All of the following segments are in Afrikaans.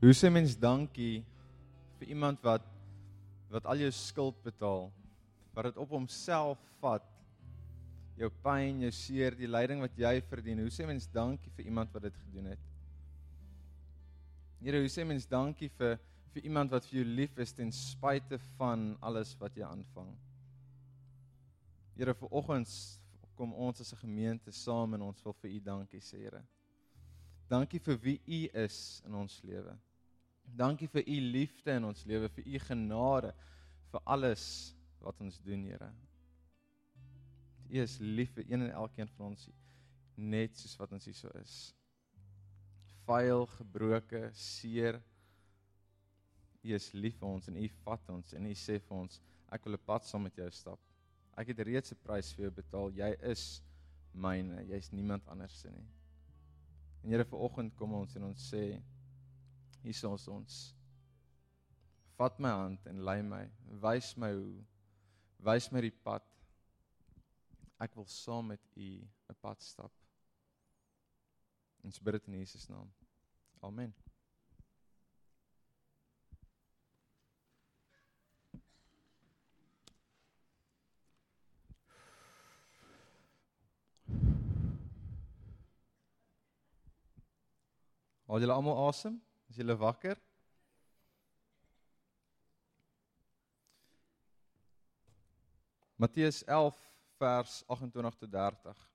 Hoe sê mens dankie vir iemand wat wat al jou skuld betaal? Wat dit op homself vat. Jou pyn, jou seer, die lyding wat jy verdien. Hoe sê mens dankie vir iemand wat dit gedoen het? Here, hoe sê mens dankie vir vir iemand wat vir jou lief is ten spyte van alles wat jy aanvang? Here, vir oggens kom ons as 'n gemeente saam en ons wil vir U dankie sê, Here. Dankie vir wie U is in ons lewe. Dankie vir u liefde in ons lewe, vir u genade, vir alles wat ons doen, Here. U is lief vir een en elkeen van ons net soos wat ons hierso is. Vuil, gebroke, seer. U is lief vir ons en u vat ons en u sê vir ons, ek wil 'n pad saam met jou stap. Ek het reeds 'n prys vir jou betaal. Jy is myne. Jy's niemand anders se nie. En Here, vanoggend kom ons en ons sê hier is ons ons vat my hand en lei my wys my hoe wys my die pad ek wil saam met u 'n pad stap ons bid dit in Jesus naam amen Haal julle almal asem? Awesome? Is julle wakker? Matteus 11 vers 28 tot 30.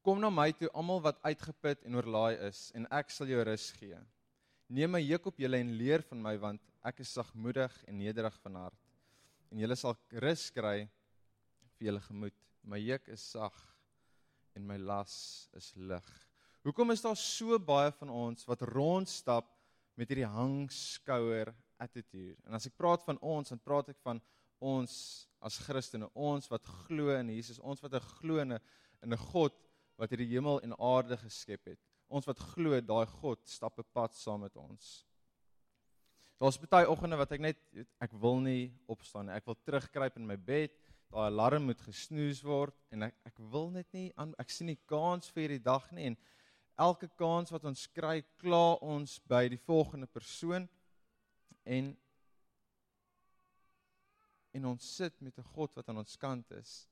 Kom na my toe almal wat uitgeput en oorlaai is en ek sal jou rus gee. Neem my juk op julle en leer van my want ek is sagmoedig en nederig van hart en julle sal rus kry vir julle gemoed. My juk is sag en my las is lig. Hoekom is daar so baie van ons wat rondstap met hierdie hangskouer attitude? En as ek praat van ons, dan praat ek van ons as Christene, ons wat glo in Jesus, ons wat glo in 'n in 'n God wat hierdie hemel en aarde geskep het. Ons wat glo daai God stap 'n pad saam met ons. Daar's baie oggende wat ek net ek wil nie opstaan nie. Ek wil terugkruip in my bed. Daai alarm moet gesnoes word en ek ek wil net nie aan ek sien nie kans vir hierdie dag nie en elke kans wat ons kry, kla ons by die volgende persoon en en ons sit met 'n God wat aan ons kant is.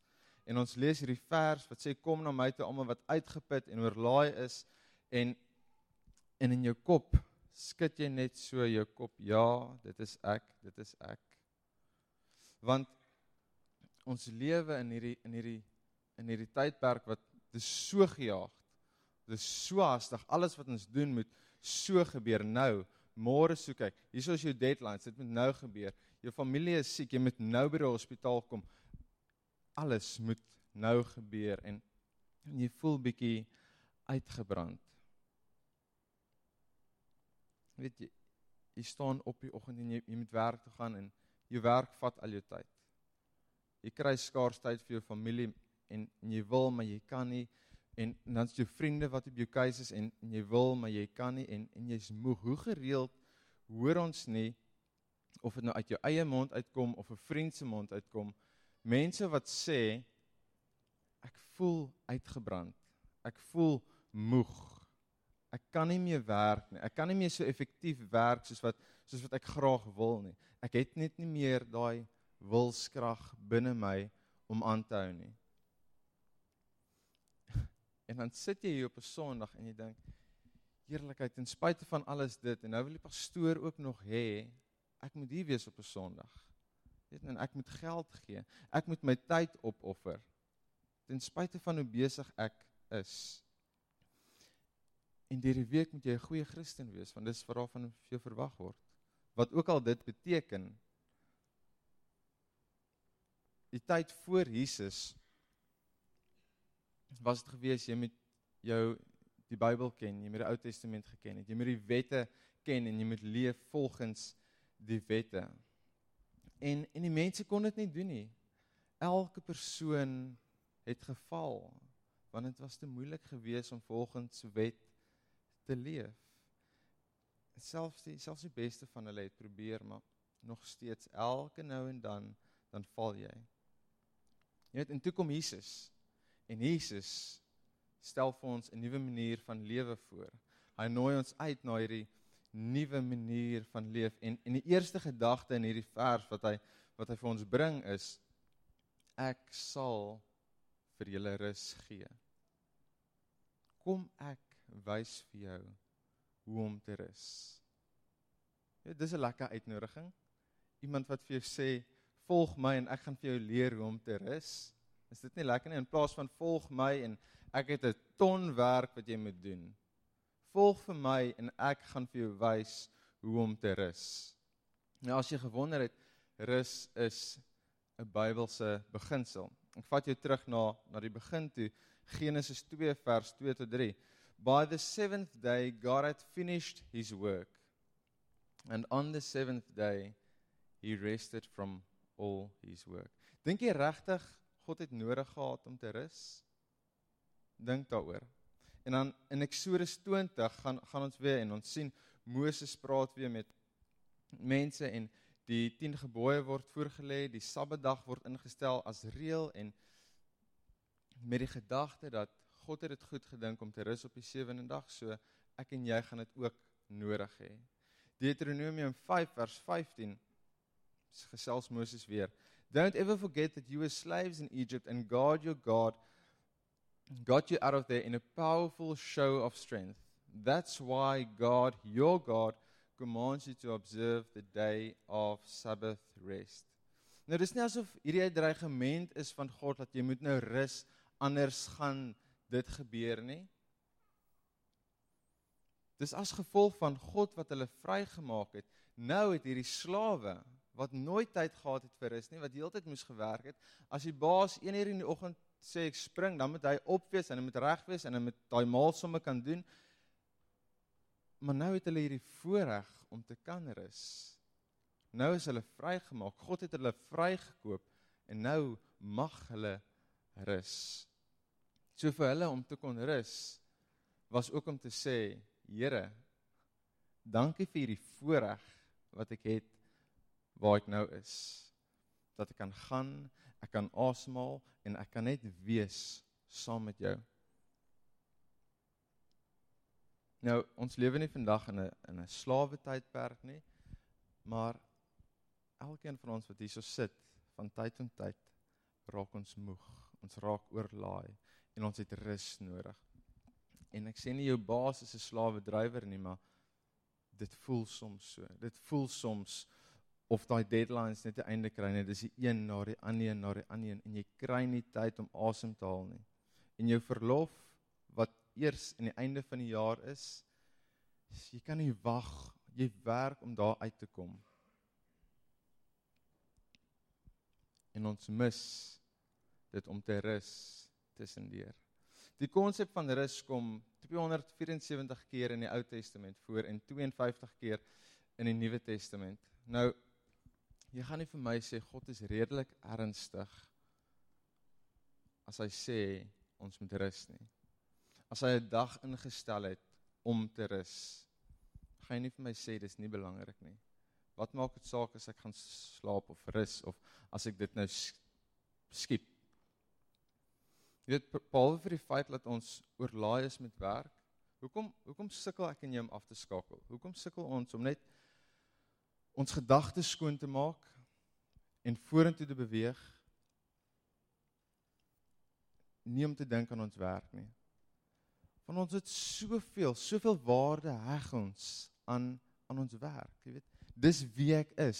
En ons lees hierdie vers wat sê kom na my toe almal wat uitgeput en oorlaai is en en in jou kop skud jy net so jou kop ja, dit is ek, dit is ek. Want ons lewe in hierdie in hierdie in hierdie tydperk wat dis so gejaag Dit is so haastig. Alles wat ons doen moet so gebeur nou. Môre soek ek. Hier is jou deadlines. Dit moet nou gebeur. Jou familie is siek. Jy moet nou by die hospitaal kom. Alles moet nou gebeur en, en jy voel bietjie uitgebrand. Weet jy, jy staan op die oggend en jy, jy moet werk toe gaan en jou werk vat al jou tyd. Jy kry skaars tyd vir jou familie en, en jy wil maar jy kan nie en, en dan's jou vriende wat op jou keuse is en, en jy wil maar jy kan nie en en jy's moeg. Hoe gereeld hoor ons nie of dit nou uit jou eie mond uitkom of 'n vriend se mond uitkom, mense wat sê ek voel uitgebrand. Ek voel moeg. Ek kan nie meer werk nie. Ek kan nie meer so effektief werk soos wat soos wat ek graag wil nie. Ek het net nie meer daai wilskrag binne my om aan te hou nie. En dan sit jy hier op 'n Sondag en jy dink heerlikheid ten spyte van alles dit en nou wil die pastoor ook nog hê ek moet hier wees op 'n Sondag. Weet en ek moet geld gee. Ek moet my tyd opoffer. Ten spyte van hoe besig ek is. En hierdie week moet jy 'n goeie Christen wees want dis wat daarvan jou verwag word. Wat ook al dit beteken. Die tyd voor Jesus was dit gewees jy moet jou die Bybel ken, jy moet die Ou Testament geken het, jy moet die wette ken en jy moet leef volgens die wette. En en die mense kon dit nie doen nie. Elke persoon het geval want dit was te moeilik geweest om volgens wet te leef. Selfs die selfs die beste van hulle het probeer maar nog steeds elke nou en dan dan val jy. Jy weet en toe kom Jesus En Jesus stel vir ons 'n nuwe manier van lewe voor. Hy nooi ons uit na hierdie nuwe manier van leef en en die eerste gedagte in hierdie vers wat hy wat hy vir ons bring is ek sal vir julle rus gee. Kom ek wys vir jou hoe om te rus. Ja, dis 'n lekker uitnodiging. Iemand wat vir jou sê volg my en ek gaan vir jou leer hoe om te rus. Is dit nie lekker nie in plaas van volg my en ek het 'n ton werk wat jy moet doen. Volg vir my en ek gaan vir jou wys hoe om te rus. Nou as jy gewonder het, rus is 'n Bybelse beginsel. Ek vat jou terug na na die begin toe, Genesis 2 vers 2 tot 3. By the seventh day God had finished his work. And on the seventh day he rested from all his work. Dink jy regtig God het nodig gehad om te rus? Dink daaroor. En dan in Eksodus 20 gaan gaan ons weer en ons sien Moses praat weer met mense en die 10 gebooie word voorgelê, die Sabbatdag word ingestel as reël en met die gedagte dat God het dit goed gedink om te rus op die sewende dag, so ek en jy gaan dit ook nodig hê. Deuteronomium 5 vers 15 gesels Moses weer. Don't ever forget that you were slaves in Egypt and God your God got you out of there in a powerful show of strength. That's why God, your God, commands you to observe the day of Sabbath rest. Nou dis nie asof hierdie 'n dreigement is van God dat jy moet nou rus anders gaan dit gebeur nie. Dis as gevolg van God wat hulle vrygemaak het. Nou het hierdie slawe wat nooit tyd gehad het vir rus nie, wat heeltyd moes gewerk het, as die baas 1 uur in die oggend sê ek spring, dan moet hy opwees en hy moet reg wees en hy moet daai maalsomme kan doen. Maar nou het hulle hierdie voorreg om te kan rus. Nou is hulle vrygemaak. God het hulle vrygekoop en nou mag hulle rus. So vir hulle om te kon rus was ook om te sê, Here, dankie vir hierdie voorreg wat ek het waar ek nou is. Dat ek kan gaan, ek kan asemhaal en ek kan net wees saam met jou. Nou, ons lewe nie vandag in 'n in 'n slawe tydperk nie, maar elkeen van ons wat hierso sit, van tyd tot tyd raak ons moeg. Ons raak oorlaai en ons het rus nodig. En ek sê nie jou baas is 'n slawe drywer nie, maar dit voel soms so. Dit voel soms of daai deadlines net einde kry net dis die een na die ander en na die ander en jy kry nie tyd om asem te haal nie. En jou verlof eers in die einde van die jaar is, jy kan nie wag, jy werk om daar uit te kom. En ons mis dit om te rus tussendeur. Die konsep van rus kom 274 keer in die Ou Testament voor en 52 keer in die Nuwe Testament. Nou jy gaan nie vir my sê God is redelik ernstig as hy sê ons moet rus nie as hy 'n dag ingestel het om te rus, gaan jy nie vir my sê dis nie belangrik nie. Wat maak dit saak as ek gaan slaap of rus of as ek dit nou skiep? Jy weet behalwe vir die feit dat ons oorlaai is met werk, hoekom hoekom sukkel ek en jy om af te skakel? Hoekom sukkel ons om net ons gedagtes skoon te maak en vorentoe te beweeg? Nie om te dink aan ons werk nie. Want ons het soveel, soveel waarde heg ons aan aan ons werk, jy weet. Dis wie ek is.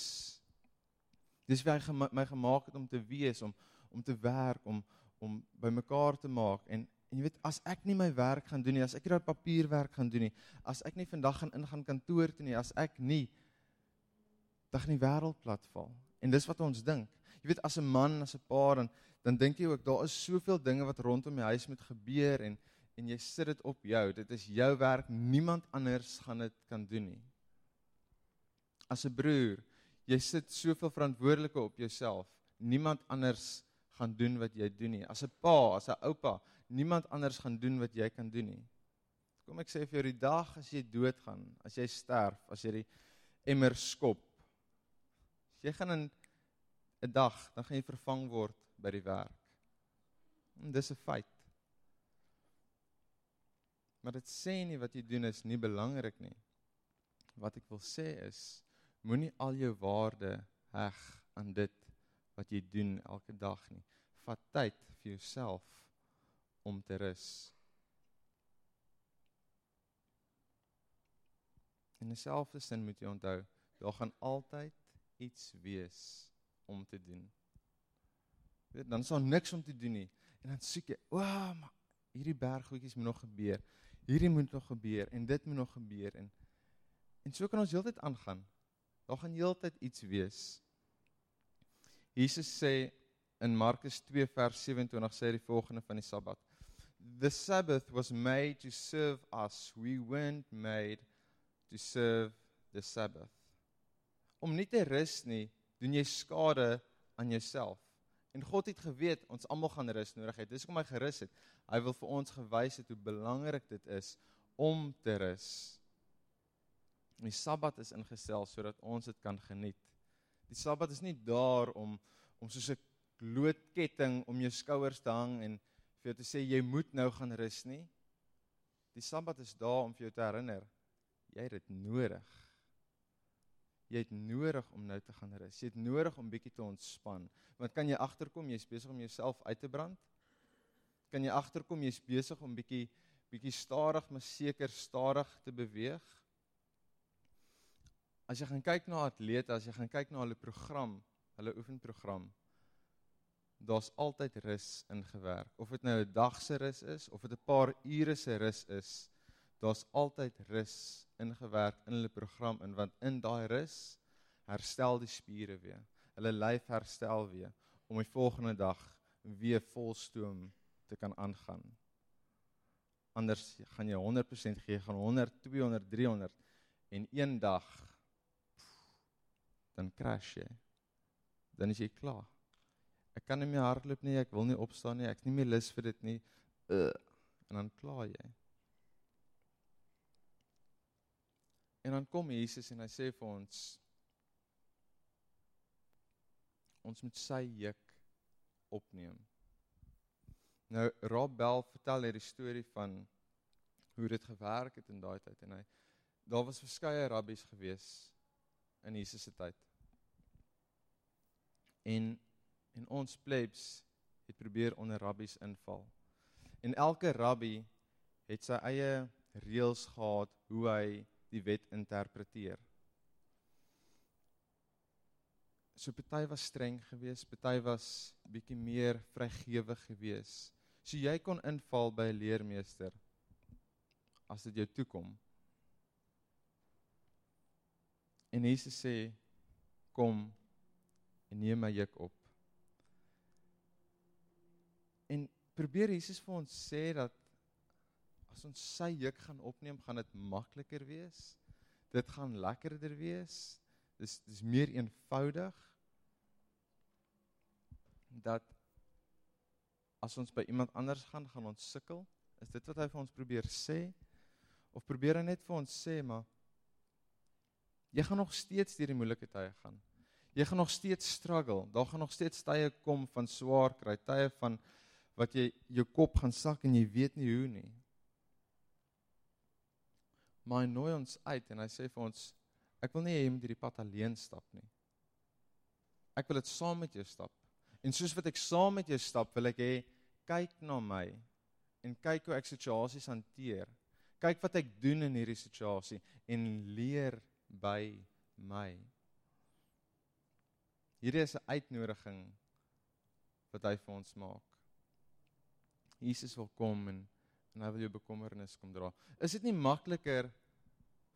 Dis wie hy my gemaak het om te wees, om om te werk, om om bymekaar te maak en en jy weet as ek nie my werk gaan doen nie, as ek nie daai papierwerk gaan doen nie, as ek nie vandag gaan ingaan kantoor toe nie, as ek nie dan gaan die wêreld platval. En dis wat ons dink. Jy weet as 'n man, as 'n pa dan dan dink jy ook daar is soveel dinge wat rondom die huis moet gebeur en en jy sit dit op jou. Dit is jou werk. Niemand anders gaan dit kan doen nie. As 'n broer, jy sit soveel verantwoordelike op jouself. Niemand anders gaan doen wat jy doen nie. As 'n pa, as 'n oupa, niemand anders gaan doen wat jy kan doen nie. Kom ek sê vir jou die dag as jy doodgaan, as jy sterf, as jy die emmer skop. As jy gaan in 'n dag, dan gaan jy vervang word by die werk. En dis 'n feit. Maar dit sê nie wat jy doen is nie belangrik nie. wat ek wil sê is moenie al jou waarde heg aan dit wat jy doen elke dag nie. Vat tyd vir jouself om te rus. In dieselfde sin moet jy onthou, daar gaan altyd iets wees om te doen. Weet, dan is daar niks om te doen nie. En dan soek jy, "O, oh, maar hierdie berggoedjies moet nog gebeur. Hierdie moet nog gebeur en dit moet nog gebeur en en so kan ons heeltyd aangaan. Daar gaan heeltyd iets wees. Jesus sê in Markus 2 vers 27 sê hy die volgende van die Sabbat. The Sabbath was made to serve us. We weren't made to serve the Sabbath. Om nie te rus nie, doen jy skade aan jouself. En God het geweet ons almal gaan rus nodig hê. Dis hoekom hy gerus het. Hy wil vir ons gewys het hoe belangrik dit is om te rus. Die Sabbat is ingestel sodat ons dit kan geniet. Die Sabbat is nie daar om om soos 'n loodketting om jou skouers te hang en vir jou te sê jy moet nou gaan rus nie. Die Sabbat is daar om vir jou te herinner jy het dit nodig. Jy het nodig om nou te gaan rus. Jy het nodig om bietjie te ontspan. Want kan jy agterkom jy's besig om jouself uit te brand? Kan jy agterkom jy's besig om bietjie bietjie stadig maar seker stadig te beweeg? As jy gaan kyk na atlete, as jy gaan kyk na hulle program, hulle oefenprogram, daar's altyd rus ingewerk. Of dit nou 'n dag se rus is of dit 'n paar ure se rus is, daar's altyd rus ingewerk in hulle program in want in daai rus herstel die spiere weer. Hulle lyf herstel weer om die volgende dag weer volstoom te kan aangaan. Anders gaan jy 100% gee, gaan 100, 200, 300 en een dag dan crash jy. Dan is jy klaar. Ek kan nie meer hardloop nie, ek wil nie opstaan nie, ek het nie meer lus vir dit nie. Uh, en dan klaar jy. En dan kom Jesus en hy sê vir ons ons moet sy juk opneem. Nou Rob Bell vertel hierdie storie van hoe dit gewerk het in daai tyd en hy daar was verskeie rabbies gewees in Jesus se tyd. En en ons plebs het probeer onder rabbies inval. En elke rabbi het sy eie reëls gehad hoe hy die wet interpreteer. So party was streng geweest, party was bietjie meer vrygewig geweest. So jy kon inval by 'n leermeester as dit jou toekom. En Jesus sê kom en neem my juk op. En probeer Jesus vir ons sê dat as ons sy juk gaan opneem, gaan dit makliker wees. Dit gaan lekkerder wees. Dis dis meer eenvoudig dat as ons by iemand anders gaan, gaan ons sukkel. Is dit wat hy vir ons probeer sê? Of probeer hy net vir ons sê maar jy gaan nog steeds deur die moeilike tye gaan. Jy gaan nog steeds struggle. Daar gaan nog steeds tye kom van swaar kry, tye van wat jy jou kop gaan sak en jy weet nie hoe nie maar hy nooi ons uit en hy sê vir ons ek wil nie hê jy moet hierdie pad alleen stap nie. Ek wil dit saam met jou stap. En soos wat ek saam met jou stap, wil ek hê kyk na my en kyk hoe ek situasies hanteer. Kyk wat ek doen in hierdie situasie en leer by my. Hierdie is 'n uitnodiging wat hy vir ons maak. Jesus wil kom en en hy wil jou bekommernis kom dra. Is dit nie makliker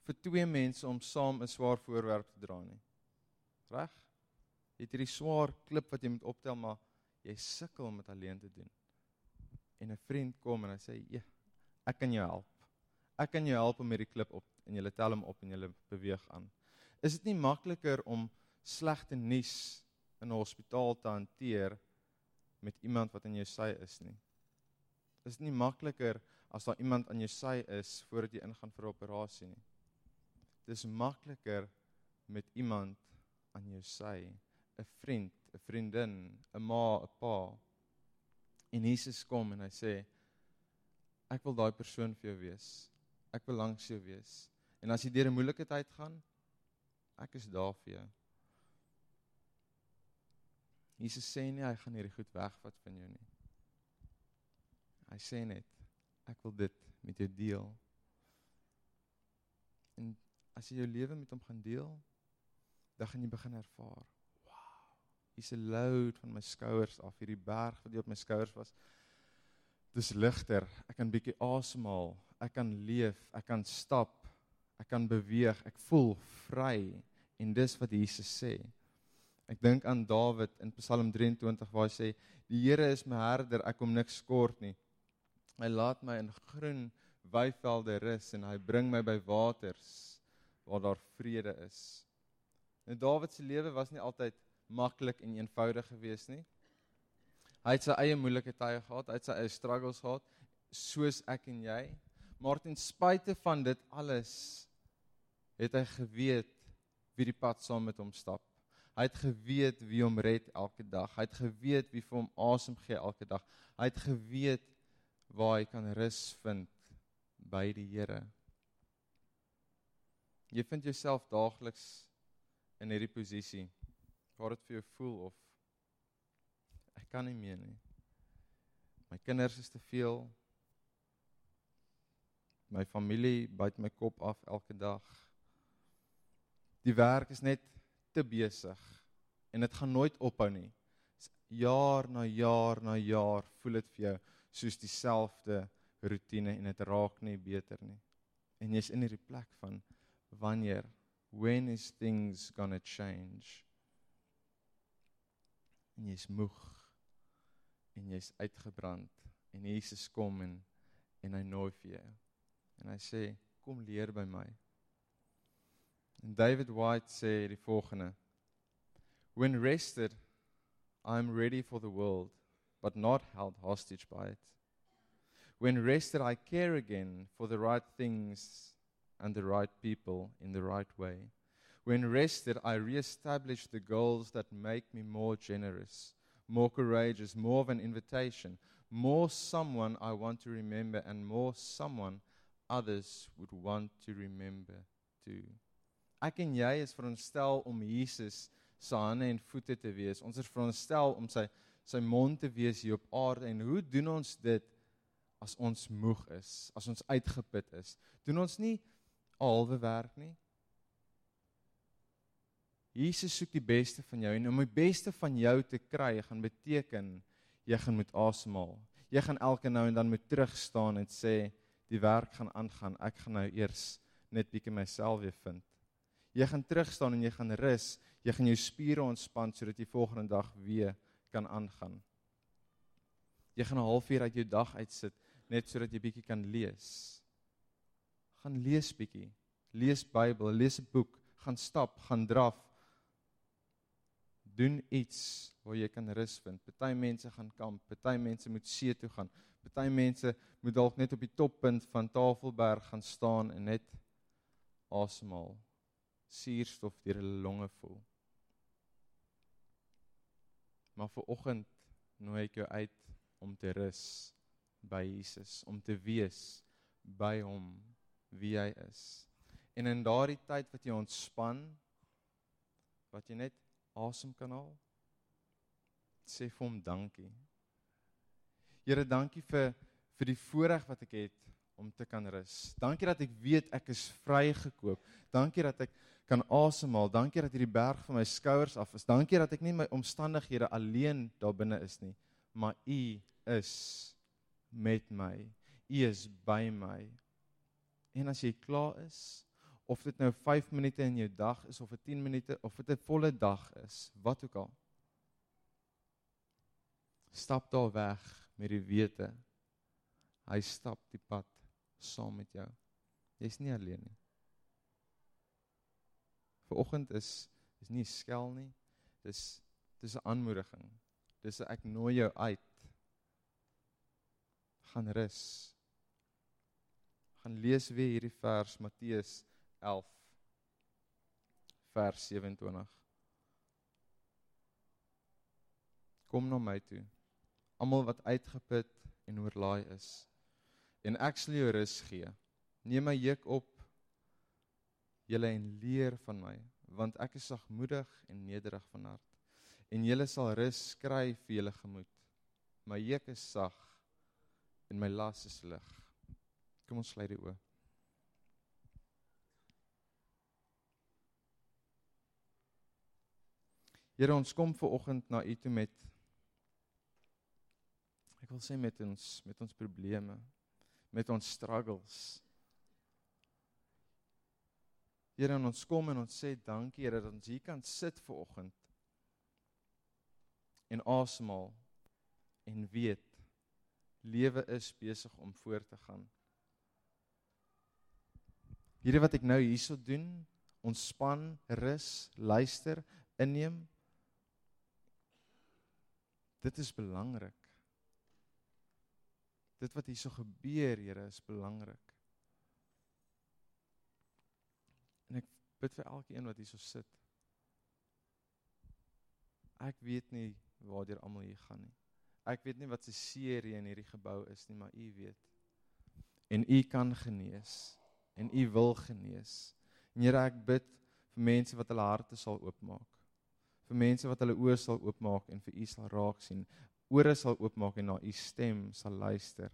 vir twee mense om saam 'n swaar voorwerp te dra nie? Reg? Jy het hierdie swaar klip wat jy moet optel, maar jy sukkel om dit alleen te doen. En 'n vriend kom en hy sê, "Ja, ek kan jou help. Ek kan jou help om hierdie klip op en jy tel hom op en jy beweeg aan." Is dit nie makliker om slegte nuus in 'n hospitaal te hanteer met iemand wat in jou sy is nie? Is nie makliker as daar iemand aan jou sy is voordat jy ingaan vir 'n operasie nie. Dis makliker met iemand aan jou sy, 'n vriend, 'n vriendin, 'n ma, 'n pa. En Jesus kom en hy sê ek wil daai persoon vir jou wees. Ek wil langs jou wees. En as jy deur 'n moeilike tyd gaan, ek is daar vir jou. Jesus sê nie hy gaan hierdie goed wegvat van jou nie. Hy sê net ek wil dit met jou deel. En as jy jou lewe met hom gaan deel, dan gaan jy begin ervaar. Wow. Hier's 'n load van my skouers af, hierdie berg wat op my skouers was. Dis ligter. Ek kan bietjie asemhaal. Ek kan leef, ek kan stap, ek kan beweeg, ek voel vry en dis wat Jesus sê. Ek dink aan Dawid in Psalm 23 waar hy sê die Here is my herder, ek kom niks kort nie. Hy laat my in groen weivelde rus en hy bring my by waters waar daar vrede is. En Dawid se lewe was nie altyd maklik en eenvoudig geweest nie. Hy het sy eie moeilike tye gehad, hy het sy eie struggles gehad, soos ek en jy. Maar ten spyte van dit alles het hy geweet wie die pad saam met hom stap. Hy het geweet wie hom red elke dag. Hy het geweet wie vir hom asem gee elke dag. Hy het geweet waar hy kan rus vind by die Here. Jy vind jouself daagliks in hierdie posisie waar dit vir jou voel of ek kan nie meer nie. My kinders is te veel. My familie byt my kop af elke dag. Die werk is net te besig en dit gaan nooit ophou nie. Jaar na jaar na jaar voel dit vir jou soos dieselfde rotine en dit raak nie beter nie. En jy's in hierdie plek van wanneer when is things to change? En jy's moeg en jy's uitgebrand en Jesus kom en en hy nooi vir jou. En hy sê kom leer by my. En David White sê die volgende: When rested I am ready for the world but not held hostage by it. When rested, I care again for the right things and the right people in the right way. When rested, I reestablish the goals that make me more generous, more courageous, more of an invitation, more someone I want to remember, and more someone others would want to remember too. Ek en jy is veronderstel om Jesus se hande en voete te wees. Ons is veronderstel om sy sy mond te wees hier op aarde en hoe doen ons dit as ons moeg is, as ons uitgeput is? Doen ons nie alwe werk nie? Jesus soek die beste van jou en om die beste van jou te kry gaan beteken jy gaan moet asemhaal. Jy gaan elke nou en dan moet terug staan en sê die werk gaan aangaan. Ek gaan nou eers net bietjie myself weer vind. Jy gaan terug staan en jy gaan rus. Jy gaan jou spiere ontspan sodat jy volgende dag weer kan aangaan. Jy gaan 'n halfuur uit jou dag uitsit net sodat jy bietjie kan lees. Gaan lees bietjie. Lees Bybel, lees 'n boek, gaan stap, gaan draf. Doen iets waar jy kan rus vind. Party mense gaan kamp, party mense moet see toe gaan. Party mense moet dalk net op die toppunt van Tafelberg gaan staan en net asemhaal. Suurstof deur hulle longe voel. Maar vir oggend nooi ek jou uit om te rus by Jesus, om te wees by hom wie hy is. En in daardie tyd wat jy ontspan, wat jy net asem kan haal, sê vir hom dankie. Here, dankie vir vir die voorreg wat ek het om te kan rus. Dankie dat ek weet ek is vrygekoop. Dankie dat ek kan asemhaal. Dankie dat hierdie berg van my skouers af is. Dankie dat ek nie my omstandighede alleen daar binne is nie, maar U is met my. U is by my. En as jy klaar is, of dit nou 5 minute in jou dag is of 'n 10 minute of dit 'n volle dag is, wat ook al. Stap daar weg met die wete hy stap die pad saam met jou. Jy's nie alleen nie. Vanoggend is is nie skel nie. Dis dis 'n aanmoediging. Dis 'n ek nooi jou uit. Gaan rus. Gaan lees weer hierdie vers Matteus 11 vers 27. Kom na my toe. Almal wat uitgeput en oorlaai is en ek sal jou rus gee. Neem my juk op julle en leer van my, want ek is sagmoedig en nederig van hart. En julle sal rus kry vir julle gemoed. My juk is sag en my las is lig. Kom ons sluit die oë. Here ons kom ver oggend na U toe met ek wil sê met ons met ons probleme, met ons struggles. Here ons kom en ons sê dankie Here dat ons hier kan sit ver oggend en asemhaal en weet lewe is besig om voort te gaan. Hierdie wat ek nou hierso doen, ontspan, rus, luister, inneem. Dit is belangrik. Dit wat hierso gebeur, Here, is belangrik. En ek bid vir elkeen wat hierso sit. Ek weet nie waartoe almal hier gaan nie. Ek weet nie wat se seer hier in hierdie gebou is nie, maar U weet. En U kan genees en U wil genees. En Here, ek bid vir mense wat hulle harte sal oopmaak. Vir mense wat hulle oë sal oopmaak en vir U sal raak sien. Ore sal oopmaak en na U stem sal luister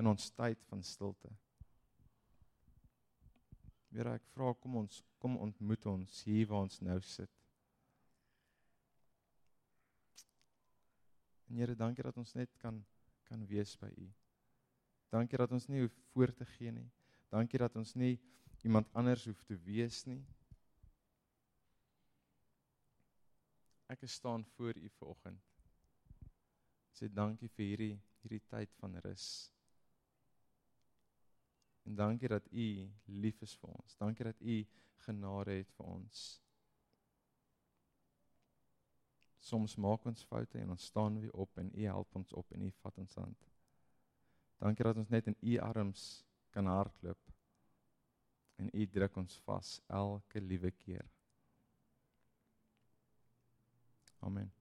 in ons tyd van stilte. Here, ek vra kom ons kom ontmoet ons hier waar ons nou sit. En Here, dankie dat ons net kan kan wees by U. Dankie dat ons nie hoef voor te gee nie. Dankie dat ons nie iemand anders hoef te wees nie. Ek staan voor U vanoggend. Sê dankie vir hierdie hierdie tyd van rus. En dankie dat U lief is vir ons. Dankie dat U genade het vir ons. Soms maak ons foute en ons staan weer op en U help ons op en U vat ons hand. Dankie dat ons net in U arms kan hardloop. En U druk ons vas elke liewe keer. Amen.